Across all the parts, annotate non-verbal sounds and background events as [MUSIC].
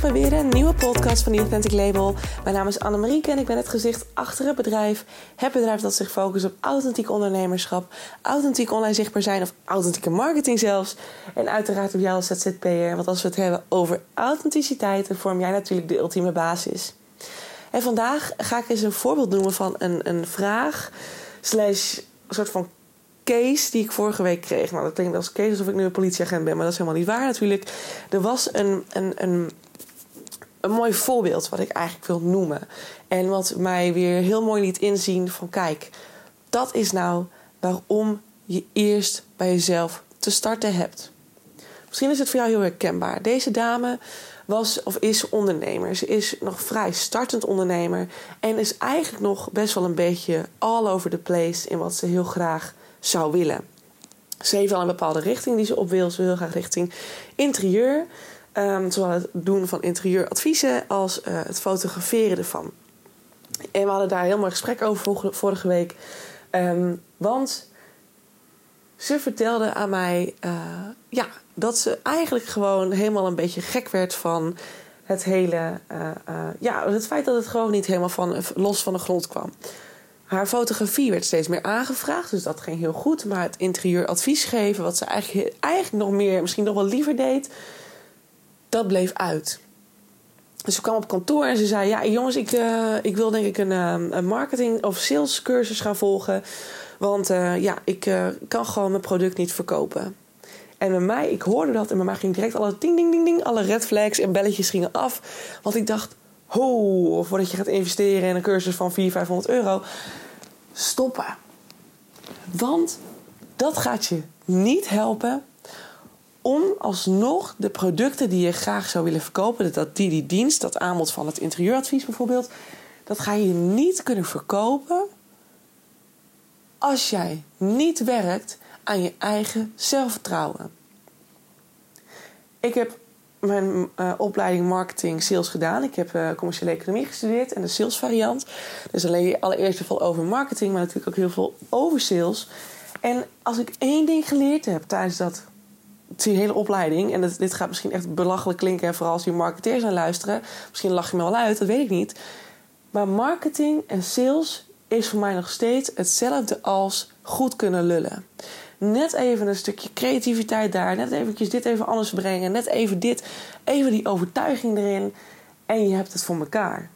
bij weer een nieuwe podcast van The Authentic Label. Mijn naam is Annemarieke en ik ben het gezicht achter het bedrijf. Het bedrijf dat zich focust op authentiek ondernemerschap, authentiek online zichtbaar zijn of authentieke marketing zelfs. En uiteraard op jou als ZZP'er, want als we het hebben over authenticiteit, dan vorm jij natuurlijk de ultieme basis. En vandaag ga ik eens een voorbeeld noemen van een, een vraag slash een soort van case die ik vorige week kreeg. Nou, dat klinkt als case alsof ik nu een politieagent ben, maar dat is helemaal niet waar natuurlijk. Er was een, een, een, een mooi voorbeeld wat ik eigenlijk wil noemen. En wat mij weer heel mooi liet inzien van kijk, dat is nou waarom je eerst bij jezelf te starten hebt. Misschien is het voor jou heel herkenbaar. Deze dame was of is ondernemer. Ze is nog vrij startend ondernemer en is eigenlijk nog best wel een beetje all over the place in wat ze heel graag zou willen. Ze heeft wel een bepaalde richting die ze op wil. Ze wil graag richting interieur. Um, zowel het doen van interieuradviezen als uh, het fotograferen ervan. En we hadden daar heel mooi gesprek over vorige week. Um, want ze vertelde aan mij uh, ja, dat ze eigenlijk gewoon helemaal een beetje gek werd van het hele. Uh, ja, het feit dat het gewoon niet helemaal van, los van de grond kwam. Haar fotografie werd steeds meer aangevraagd, dus dat ging heel goed. Maar het interieuradvies geven, wat ze eigenlijk, eigenlijk nog meer, misschien nog wel liever deed, dat bleef uit. Dus ze kwam op kantoor en ze zei: Ja, jongens, ik, uh, ik wil denk ik een, uh, een marketing- of salescursus gaan volgen. Want uh, ja, ik kan gewoon mijn product niet verkopen. En bij mij, ik hoorde dat en bij mij ging direct alle ding, ding, ding, ding, alle red flags en belletjes gingen af. Want ik dacht: ho, voordat je gaat investeren in een cursus van 400, 500 euro, stoppen. Want dat gaat je niet helpen om alsnog de producten die je graag zou willen verkopen, dat die, die dienst, dat aanbod van het interieuradvies bijvoorbeeld, dat ga je niet kunnen verkopen als jij niet werkt aan je eigen zelfvertrouwen. Ik heb mijn uh, opleiding marketing sales gedaan. Ik heb uh, commerciële economie gestudeerd en de sales variant. Dus alleen allereerst veel over marketing, maar natuurlijk ook heel veel over sales. En als ik één ding geleerd heb tijdens dat, die hele opleiding, en dit gaat misschien echt belachelijk klinken, vooral als je marketeers aan luisteren. Misschien lach je me wel uit, dat weet ik niet. Maar marketing en sales is voor mij nog steeds hetzelfde als goed kunnen lullen net even een stukje creativiteit daar. Net eventjes dit even anders brengen. Net even dit. Even die overtuiging erin. En je hebt het voor elkaar.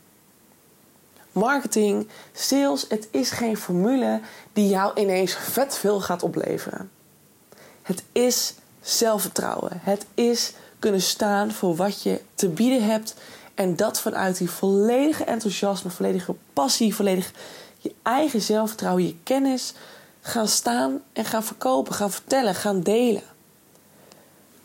Marketing, sales, het is geen formule die jou ineens vet veel gaat opleveren. Het is zelfvertrouwen. Het is kunnen staan voor wat je te bieden hebt. En dat vanuit die volledige enthousiasme, volledige passie, volledig je eigen zelfvertrouwen, je kennis, gaan staan en gaan verkopen, gaan vertellen, gaan delen.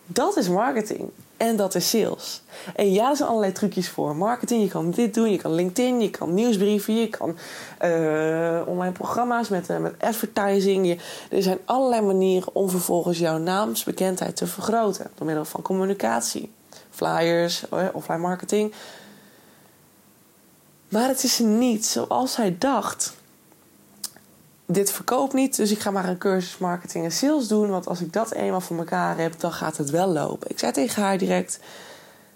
Dat is marketing. En dat is sales. En ja, er zijn allerlei trucjes voor. Marketing, je kan dit doen, je kan LinkedIn, je kan nieuwsbrieven, je kan uh, online programma's met, uh, met advertising. Er zijn allerlei manieren om vervolgens jouw naamsbekendheid te vergroten. Door middel van communicatie, flyers, uh, offline marketing. Maar het is niet zoals hij dacht dit verkoopt niet, dus ik ga maar een cursus marketing en sales doen. Want als ik dat eenmaal voor elkaar heb, dan gaat het wel lopen. Ik zei tegen haar direct: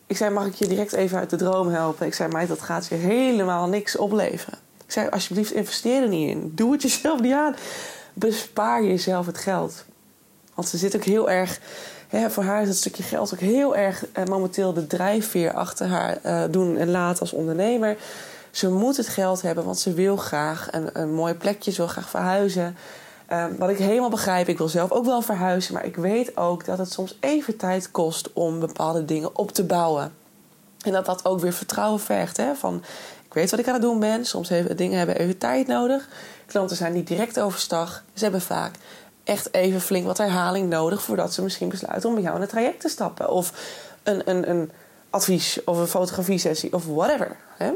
Ik zei, mag ik je direct even uit de droom helpen? Ik zei, meid, dat gaat je helemaal niks opleveren. Ik zei, alsjeblieft, investeer er niet in. Doe het jezelf niet aan. Bespaar jezelf het geld. Want ze zit ook heel erg. Hè, voor haar is het stukje geld ook heel erg eh, momenteel de drijfveer achter haar uh, doen en laten als ondernemer. Ze moet het geld hebben, want ze wil graag een, een mooi plekje, ze wil graag verhuizen. Um, wat ik helemaal begrijp, ik wil zelf ook wel verhuizen, maar ik weet ook dat het soms even tijd kost om bepaalde dingen op te bouwen. En dat dat ook weer vertrouwen vergt. Hè? Van, ik weet wat ik aan het doen ben, soms hebben dingen hebben even tijd nodig. Klanten zijn niet direct overstag, ze hebben vaak echt even flink wat herhaling nodig voordat ze misschien besluiten om bij jou in het traject te stappen. Of een, een, een advies of een fotografiesessie of whatever. Hè?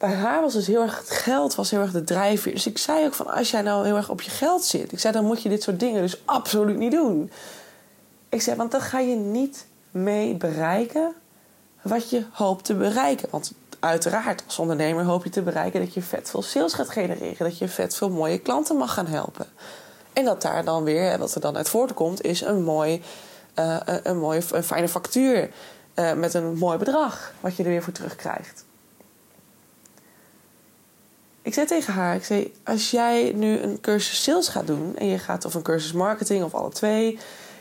Bij haar was dus heel erg het geld was heel erg de drijfveer. Dus ik zei ook van als jij nou heel erg op je geld zit, ik zei dan moet je dit soort dingen dus absoluut niet doen. Ik zei want dan ga je niet mee bereiken wat je hoopt te bereiken. Want uiteraard als ondernemer hoop je te bereiken dat je vet veel sales gaat genereren, dat je vet veel mooie klanten mag gaan helpen. En dat daar dan weer, wat er dan uit voortkomt, is een mooi een, een, mooie, een fijne factuur met een mooi bedrag wat je er weer voor terugkrijgt. Ik zei tegen haar, ik zei, als jij nu een cursus sales gaat doen en je gaat of een cursus marketing of alle twee,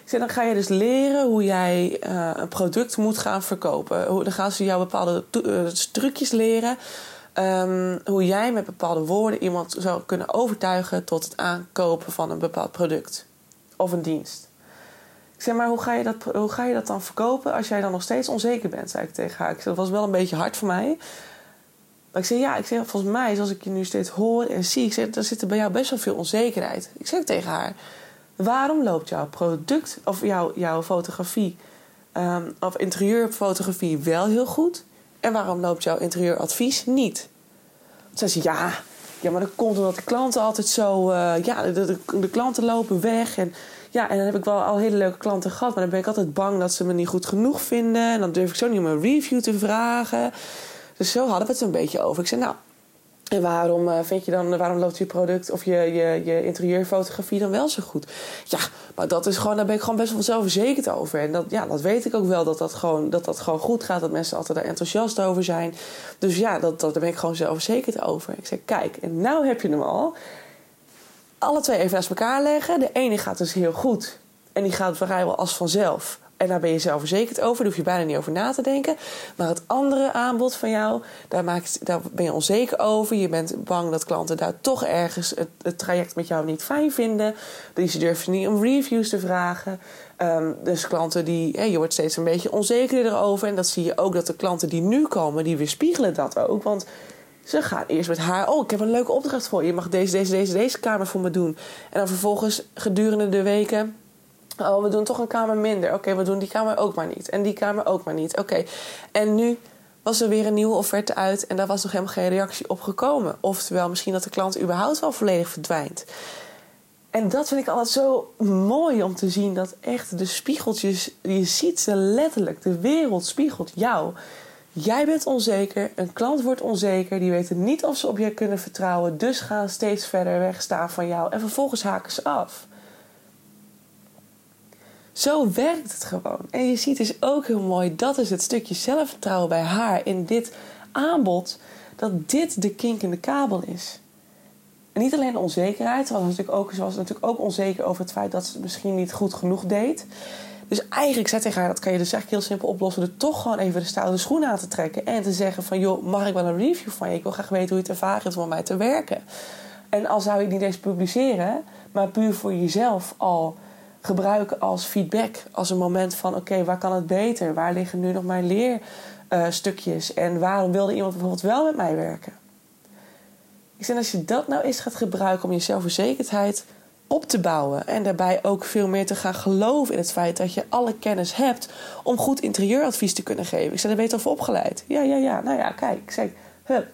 ik zei, dan ga je dus leren hoe jij een product moet gaan verkopen. Dan gaan ze jou bepaalde trucjes leren Ehm, hoe jij met bepaalde woorden iemand zou kunnen overtuigen tot het aankopen van een bepaald product of een dienst. Ik zeg maar, hoe ga, je dat, hoe ga je dat dan verkopen als jij dan nog steeds onzeker bent? zei ik tegen haar. Ik zei, dat was wel een beetje hard voor mij. Maar ik zei, ja, ik zeg, volgens mij, zoals ik je nu steeds hoor en zie, ik zeg, dan zit er bij jou best wel veel onzekerheid. Ik zeg tegen haar, waarom loopt jouw product of jouw, jouw fotografie um, of interieurfotografie wel heel goed? En waarom loopt jouw interieuradvies niet? Toen zei ze, ja, ja, maar dat komt omdat de klanten altijd zo... Uh, ja, de, de, de, klanten lopen weg. En, ja, en dan heb ik wel al hele leuke klanten gehad. Maar dan ben ik altijd bang dat ze me niet goed genoeg vinden. En dan durf ik zo niet om een review te vragen. Dus zo hadden we het een beetje over. Ik zei, nou, en waarom uh, vind je dan, waarom loopt je product of je, je, je interieurfotografie dan wel zo goed? Ja, maar dat is gewoon, daar ben ik gewoon best wel zelfverzekerd over. En dat, ja, dat weet ik ook wel, dat dat, gewoon, dat dat gewoon goed gaat, dat mensen altijd daar enthousiast over zijn. Dus ja, dat, dat, daar ben ik gewoon zelfverzekerd over. Ik zeg, kijk, en nou heb je hem al. Alle twee even naast elkaar leggen. De ene gaat dus heel goed. En die gaat vrijwel als vanzelf. En daar ben je zelfverzekerd over. Daar hoef je bijna niet over na te denken. Maar het andere aanbod van jou, daar, maakt, daar ben je onzeker over. Je bent bang dat klanten daar toch ergens het, traject met jou niet fijn vinden. Dus je durft niet om reviews te vragen. Um, dus klanten die, je wordt steeds een beetje onzeker erover. En dat zie je ook dat de klanten die nu komen, die weerspiegelen dat ook. Want ze gaan eerst met haar. Oh, ik heb een leuke opdracht voor je. Je mag deze, deze, deze, deze kamer voor me doen. En dan vervolgens gedurende de weken Oh, we doen toch een kamer minder. Oké, we doen die kamer ook maar niet. En die kamer ook maar niet. Oké. En nu was er weer een nieuwe offerte uit en daar was nog helemaal geen reactie op gekomen. Oftewel, misschien dat de klant überhaupt wel volledig verdwijnt. En dat vind ik altijd zo mooi om te zien. Dat echt de spiegeltjes, je ziet ze letterlijk. De wereld spiegelt jou. Jij bent onzeker, een klant wordt onzeker, die weten niet of ze op je kunnen vertrouwen, dus gaan steeds verder weg staan van jou en vervolgens haken ze af. Zo werkt het gewoon. En je ziet dus ook heel mooi, dat is het stukje zelfvertrouwen bij haar in dit aanbod, dat dit de kink in de kabel is. En niet alleen de onzekerheid, ze was natuurlijk ook, natuurlijk ook onzeker over het feit dat ze het misschien niet goed genoeg deed. Dus eigenlijk zei tegen haar, dat kan je dus eigenlijk heel simpel oplossen... door toch gewoon even de stoute schoenen aan te trekken... en te zeggen van, joh, mag ik wel een review van je? Ik wil graag weten hoe je het ervaren is om mij te werken. En al zou je niet eens publiceren... maar puur voor jezelf al gebruiken als feedback. Als een moment van: oké, waar kan het beter? Waar liggen nu nog mijn leerstukjes? en waarom wilde iemand bijvoorbeeld wel met mij werken? Ik zeg, als je dat nou eens gaat gebruiken om je zelfverzekerdheid op te bouwen. En daarbij ook veel meer te gaan geloven in het feit dat je alle kennis hebt om goed interieuradvies te kunnen geven. Ik zei, daar ben je toch opgeleid? Ja, ja, ja. Nou ja, kijk. Ik zeg, hup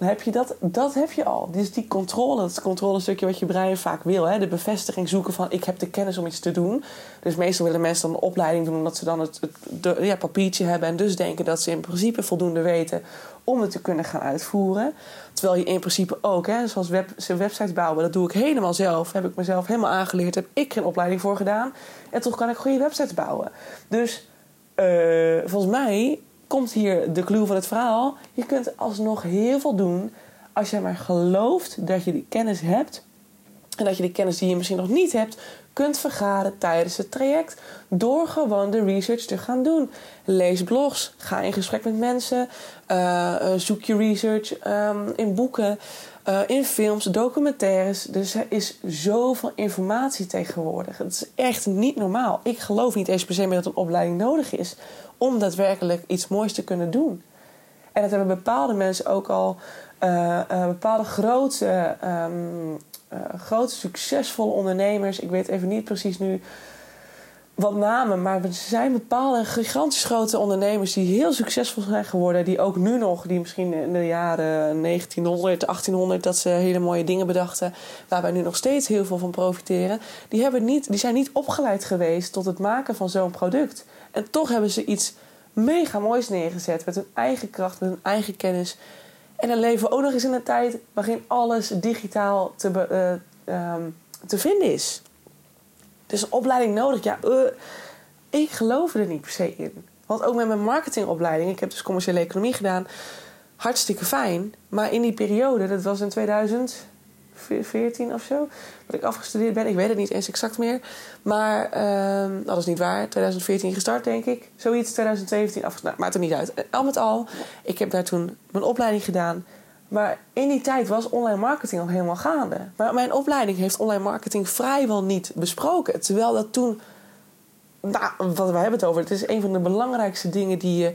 dan heb je dat, dat heb je al. Dus die controle, dat controlestukje wat je brein vaak wil. Hè? De bevestiging zoeken van ik heb de kennis om iets te doen. Dus meestal willen mensen dan een opleiding doen omdat ze dan het, ja, papiertje hebben. En dus denken dat ze in principe voldoende weten om het te kunnen gaan uitvoeren. Terwijl je in principe ook, hè, zoals web, websites bouwen, dat doe ik helemaal zelf. Heb ik mezelf helemaal aangeleerd. Heb ik geen opleiding voor gedaan. En toch kan ik goede websites bouwen. Dus uh, volgens mij komt hier de clue van het verhaal. Je kunt alsnog heel veel doen als je maar gelooft dat je die kennis hebt. En dat je de kennis die je misschien nog niet hebt, kunt vergaren tijdens het traject. Door gewoon de research te gaan doen. Lees blogs, ga in gesprek met mensen, uh, zoek je research um, in boeken, uh, in films, documentaires. Dus er is zoveel informatie tegenwoordig. Het is echt niet normaal. Ik geloof niet eens per se meer dat een opleiding nodig is om daadwerkelijk iets moois te kunnen doen. En dat hebben bepaalde mensen ook al, uh, uh, bepaalde grote, um, uh, grote succesvolle ondernemers. Ik weet even niet precies nu wat namen, maar er zijn bepaalde gigantisch grote ondernemers die heel succesvol zijn geworden. Die ook nu nog, die misschien in de jaren 1900, 1800, dat ze hele mooie dingen bedachten. Waar wij nu nog steeds heel veel van profiteren. Die, hebben niet, die zijn niet opgeleid geweest tot het maken van zo'n product. En toch hebben ze iets mega moois neergezet met hun eigen kracht, met hun eigen kennis. En dan leven we ook nog eens in een tijd waarin alles digitaal te, uh, te vinden is. Dus een opleiding nodig, ja. Uh, ik geloofde er niet per se in. Want ook met mijn marketingopleiding, ik heb dus commerciële economie gedaan, hartstikke fijn. Maar in die periode, dat was in 2014 of zo, dat ik afgestudeerd ben, ik weet het niet eens exact meer. Maar uh, dat is niet waar, 2014 gestart denk ik. Zoiets, 2017 afgestudeerd, maakt er niet uit. Al met al, ik heb daar toen mijn opleiding gedaan. Maar in die tijd was online marketing al helemaal gaande. Maar mijn opleiding heeft online marketing vrijwel niet besproken. Terwijl dat toen. Nou, wat we hebben het over. Het is een van de belangrijkste dingen die je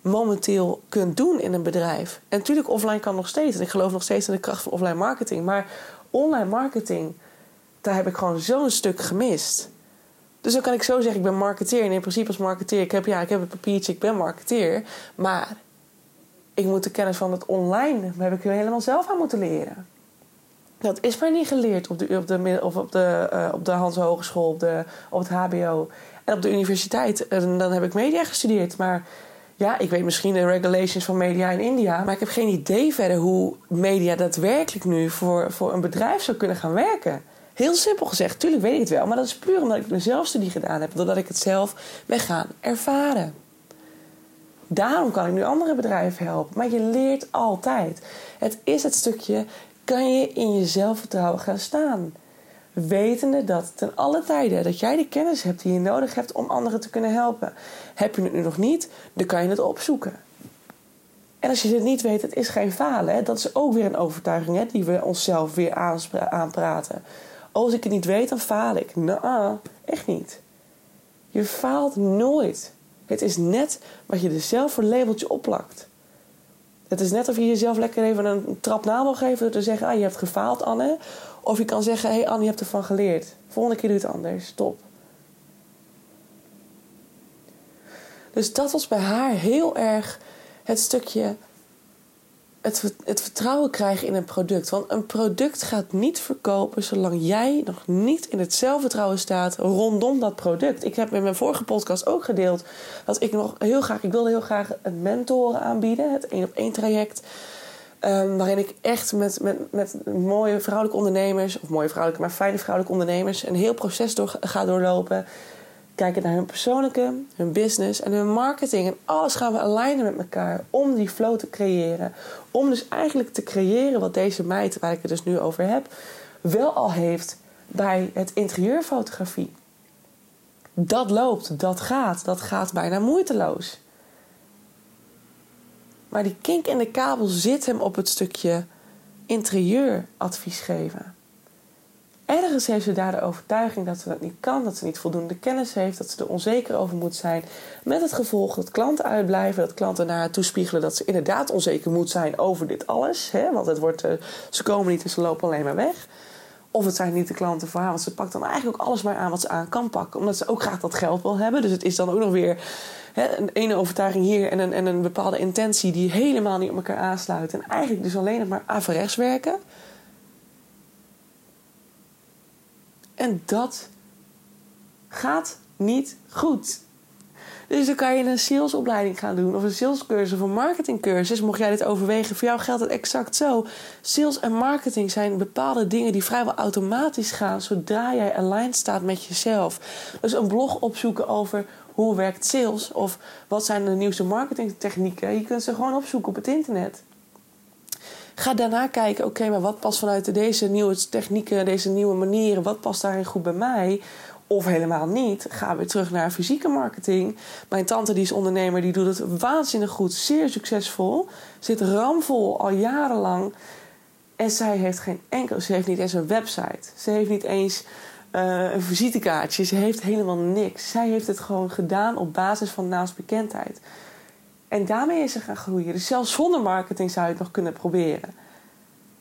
momenteel kunt doen in een bedrijf. En natuurlijk, offline kan nog steeds. En ik geloof nog steeds in de kracht van offline marketing. Maar online marketing, daar heb ik gewoon zo'n stuk gemist. Dus dan kan ik zo zeggen, ik ben marketeer. En in principe als marketeer, ik heb, ja, ik heb een papiertje, ik ben marketeer. Maar ik moet de kennis van het online, heb ik helemaal zelf aan moeten leren. Dat is mij niet geleerd op de, op de, of op de, uh, op de Hans Hogeschool, op, de, op het HBO en op de universiteit. En dan heb ik media gestudeerd. Maar ja, ik weet misschien de regulations van media in India. Maar ik heb geen idee verder hoe media daadwerkelijk nu voor, voor een bedrijf zou kunnen gaan werken. Heel simpel gezegd, tuurlijk weet ik het wel. Maar dat is puur omdat ik een zelfstudie gedaan heb. Doordat ik het zelf ben gaan ervaren. Daarom kan ik nu andere bedrijven helpen. Maar je leert altijd. Het is het stukje, kan je in je zelfvertrouwen gaan staan? Wetende dat ten alle tijden dat jij de kennis hebt die je nodig hebt om anderen te kunnen helpen. Heb je het nu nog niet, dan kan je het opzoeken. En als je het niet weet, het is geen falen. Hè? Dat is ook weer een overtuiging hè, die we onszelf weer aanpraten. Als ik het niet weet, dan faal ik. Nou, echt niet. Je faalt nooit. Het is net wat je er zelf voor labeltje opplakt. Het is net of je jezelf lekker even een trap na wil geven door te zeggen: ah, je hebt gefaald, Anne. Of je kan zeggen: hé, hey, Anne, je hebt ervan geleerd. Volgende keer doe het anders. Top. Dus dat was bij haar heel erg het stukje het, het vertrouwen krijgen in een product. Want een product gaat niet verkopen zolang jij nog niet in het zelfvertrouwen staat rondom dat product. Ik heb in mijn vorige podcast ook gedeeld dat ik nog heel graag, ik wilde heel graag een mentoren aanbieden, het één op één traject. Um, waarin ik echt met, met, met mooie vrouwelijke ondernemers, of mooie vrouwelijke, maar fijne vrouwelijke ondernemers, een heel proces door, ga doorlopen kijken naar hun persoonlijke, hun business en hun marketing. En alles gaan we alignen met elkaar om die flow te creëren. Om dus eigenlijk te creëren wat deze meid, waar ik het dus nu over heb, wel al heeft bij het interieurfotografie. Dat loopt, dat gaat, dat gaat bijna moeiteloos. Maar die kink in de kabel zit hem op het stukje interieuradvies geven. Ergens heeft ze daar de overtuiging dat ze dat niet kan, dat ze niet voldoende kennis heeft, dat ze er onzeker over moet zijn. Met het gevolg dat klanten uitblijven, dat klanten naar haar toespiegelen dat ze inderdaad onzeker moet zijn over dit alles. Hè? Want het wordt, uh, ze komen niet en ze lopen alleen maar weg. Of het zijn niet de klanten voor haar, want ze pakt dan eigenlijk ook alles maar aan wat ze aan kan pakken. Omdat ze ook graag dat geld wil hebben. Dus het is dan ook nog weer hè, een ene overtuiging hier en een, en een bepaalde intentie die helemaal niet op elkaar aansluiten. En eigenlijk dus alleen nog maar averechts werken. En dat gaat niet goed. Dus dan kan je een salesopleiding gaan doen of een salescursus of een marketingcursus. Mocht jij dit overwegen, voor jou geldt het exact zo. Sales en marketing zijn bepaalde dingen die vrijwel automatisch gaan zodra jij aligned staat met jezelf. Dus een blog opzoeken over hoe werkt sales of wat zijn de nieuwste marketingtechnieken. Je kunt ze gewoon opzoeken op het internet. Ga daarna kijken, oké, maar wat past vanuit deze nieuwe technieken, deze nieuwe manieren, wat past daarin goed bij mij? Of helemaal niet. Ga weer terug naar fysieke marketing. Mijn tante, die is ondernemer, die doet het waanzinnig goed, zeer succesvol. Zit ramvol al jarenlang. En zij heeft geen enkel, ze heeft niet eens een website. Ze heeft niet eens uh, een visitekaartje. Ze heeft helemaal niks. Zij heeft het gewoon gedaan op basis van naastbekendheid. En daarmee is ze gaan groeien. Dus zelfs zonder marketing zou je het nog kunnen proberen.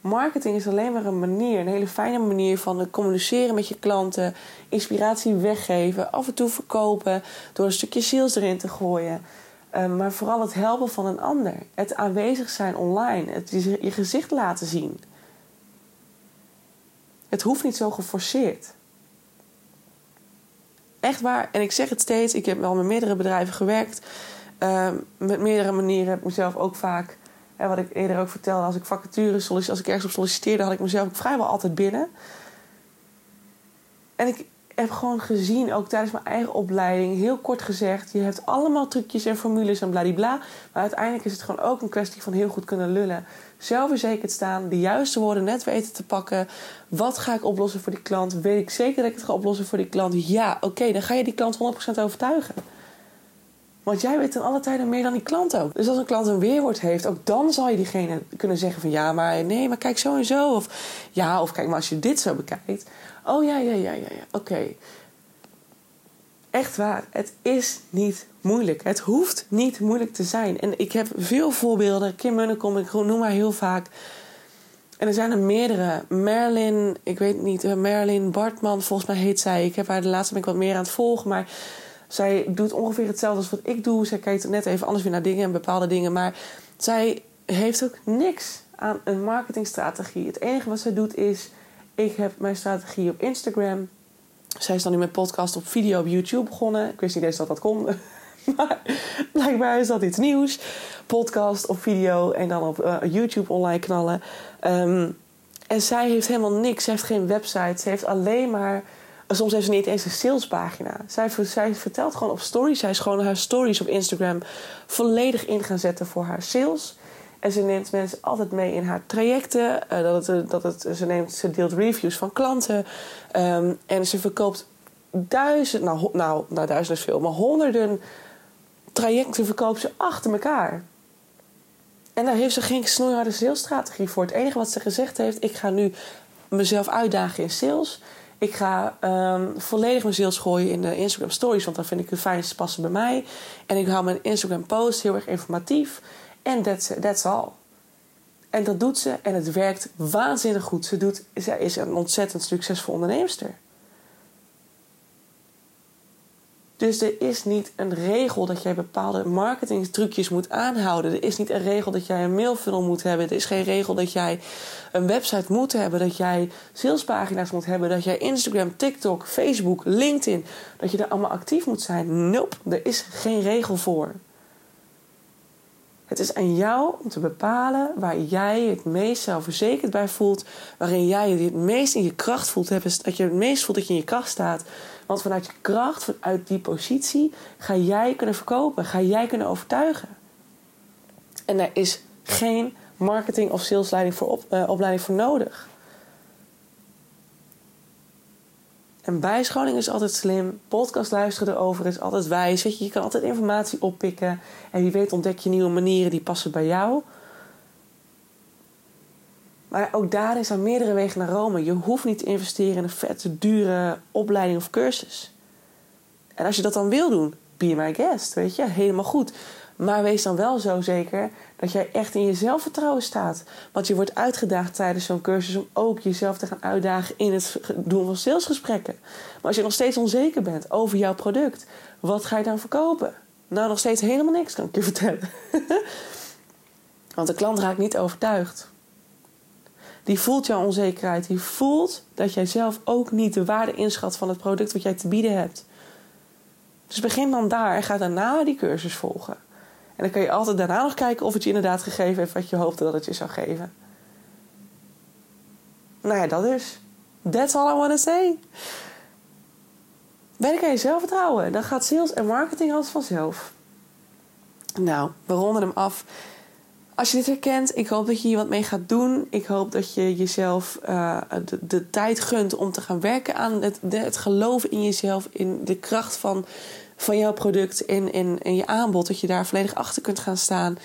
Marketing is alleen maar een manier, een hele fijne manier van communiceren met je klanten, inspiratie weggeven, af en toe verkopen, door een stukje sales erin te gooien. Ehm, maar vooral het helpen van een ander. Het aanwezig zijn online, het je gezicht laten zien. Het hoeft niet zo geforceerd. Echt waar, en ik zeg het steeds, ik heb wel met meerdere bedrijven gewerkt. Ehm, met meerdere manieren heb ik mezelf ook vaak, hè, wat ik eerder ook vertelde, als ik vacatures, als ik ergens op solliciteerde, had ik mezelf vrijwel altijd binnen. En ik, heb gewoon gezien, ook tijdens mijn eigen opleiding, heel kort gezegd, je hebt allemaal trucjes en formules en bladibla. Maar uiteindelijk is het gewoon ook een kwestie van heel goed kunnen lullen. Zelfverzekerd staan, de juiste woorden net weten te pakken. Wat ga ik oplossen voor die klant? Weet ik zeker dat ik het ga oplossen voor die klant? Ja, oké, dan ga je die klant 100% overtuigen. Want jij weet in alle tijden meer dan die klant ook. Dus als een klant een weerwoord heeft, ook dan zal je diegene kunnen zeggen van ja, maar nee, maar kijk zo en zo. Of ja, of kijk maar als je dit zo bekijkt. Oh ja, ja, ja, ja, ja. Oké. Echt waar. Het is niet moeilijk. Het hoeft niet moeilijk te zijn. En ik heb veel voorbeelden. Kim Munnekom, ik noem haar heel vaak. En er zijn er meerdere. Merlin, ik weet niet, uh, Merlin Bartman, volgens mij heet zij. Ik heb haar de laatste ben ik wat meer aan het volgen. Maar zij doet ongeveer hetzelfde als wat ik doe. Zij kijkt net even anders weer naar dingen en bepaalde dingen. Maar zij heeft ook niks aan een marketingstrategie. Het enige wat zij doet is ik heb mijn strategie op Instagram. Zij is dan nu met podcast op video op YouTube begonnen. Ik wist niet eens dat dat kon. [LAUGHS] Maar blijkbaar is dat iets nieuws. Podcast op video en dan op uh, YouTube online knallen. Um, en zij heeft helemaal niks. Ze heeft geen website. Ze heeft alleen maar. Soms heeft ze niet eens een salespagina. Zij, zij vertelt gewoon op stories. Zij is gewoon haar stories op Instagram volledig in gaan zetten voor haar sales. En ze neemt mensen altijd mee in haar trajecten. Uh, dat het, dat het, ze, neemt, ze deelt reviews van klanten. Um, en ze verkoopt duizend, nou, nou, nou duizend is veel, maar honderden trajecten verkoopt ze achter elkaar. En daar heeft ze geen snoeiharde salesstrategie voor. Het enige wat ze gezegd heeft, ik ga nu mezelf uitdagen in sales. Ik ga um, volledig mijn sales gooien in de Instagram stories, want dan vind ik het fijnste passen bij mij. En ik hou mijn Instagram post heel erg informatief. En that's, that's all. En dat doet ze en het werkt waanzinnig goed. Ze doet, zij is een ontzettend succesvol onderneemster. Dus er is niet een regel dat jij bepaalde marketingtrucjes moet aanhouden. Er is niet een regel dat jij een mailfunnel moet hebben. Er is geen regel dat jij een website moet hebben. Dat jij salespagina's moet hebben. Dat jij Instagram, TikTok, Facebook, LinkedIn. Dat je daar allemaal actief moet zijn. Nope, er is geen regel voor. Het is aan jou om te bepalen waar jij het meest zelfverzekerd bij voelt. Waarin jij je het meest in je kracht voelt. Dat je het meest voelt dat je in je kracht staat. Want vanuit je kracht, vanuit die positie, ga jij kunnen verkopen. Ga jij kunnen overtuigen. En er is geen marketing of salesleiding voor uh, opleiding voor nodig. En bijscholing is altijd slim. Podcast luisteren erover is altijd wijs. Weet je, je kan altijd informatie oppikken. En wie weet ontdek je nieuwe manieren die passen bij jou. Maar ook daarin zijn meerdere wegen naar Rome. Je hoeft niet te investeren in een vette, dure opleiding of cursus. En als je dat dan wil doen, be my guest, weet je, helemaal goed. Maar wees dan wel zo zeker dat jij echt in je zelfvertrouwen staat. Want je wordt uitgedaagd tijdens zo'n cursus om ook jezelf te gaan uitdagen in het doen van salesgesprekken. Maar als je nog steeds onzeker bent over jouw product, wat ga je dan verkopen? Nou, nog steeds helemaal niks, kan ik je vertellen. [LAUGHS] Want de klant raakt niet overtuigd. Die voelt jouw onzekerheid. Die voelt dat jij zelf ook niet de waarde inschat van het product wat jij te bieden hebt. Dus begin dan daar en ga daarna die cursus volgen. En dan kan je altijd daarna nog kijken of het je inderdaad gegeven heeft wat je hoopte dat het je zou geven. Nou ja, dat is. That's all I want to say. Werk aan je zelfvertrouwen. Dan gaat sales en marketing als vanzelf. Nou, we ronden hem af. Als je dit herkent, ik hoop dat je hier wat mee gaat doen. Ik hoop dat je jezelf uh, de, tijd gunt om te gaan werken aan het, de, het geloven in jezelf, in de kracht van van jouw product in, in, in je aanbod. Dat je daar volledig achter kunt gaan staan.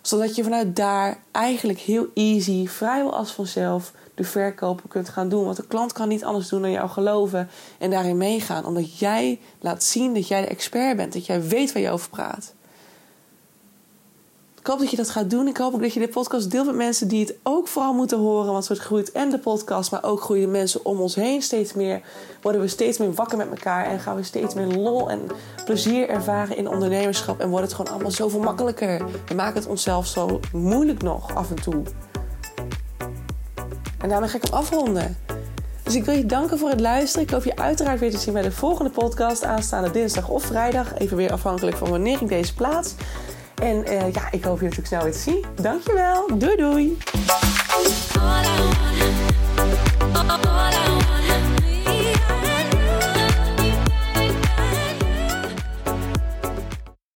Zodat je vanuit daar eigenlijk heel easy, vrijwel als vanzelf, de verkopen kunt gaan doen. Want de klant kan niet anders doen dan jou geloven en daarin meegaan. Omdat jij laat zien dat jij de expert bent. Dat jij weet waar je over praat. Ik hoop dat je dat gaat doen. Ik hoop ook dat je de podcast deelt met mensen die het ook vooral moeten horen. Want het groeit en de podcast, maar ook groeien de mensen om ons heen steeds meer. Worden we steeds meer wakker met elkaar en gaan we steeds meer lol en plezier ervaren in ondernemerschap. En wordt het gewoon allemaal zoveel makkelijker. We maken het onszelf zo moeilijk nog af en toe. En daarmee ga ik hem afronden. Dus ik wil je danken voor het luisteren. Ik hoop je uiteraard weer te zien bij de volgende podcast aanstaande dinsdag of vrijdag. Even weer afhankelijk van wanneer ik deze plaats. En eh, ja, ik hoop je natuurlijk snel weer te zien. Dankjewel. Doei doei.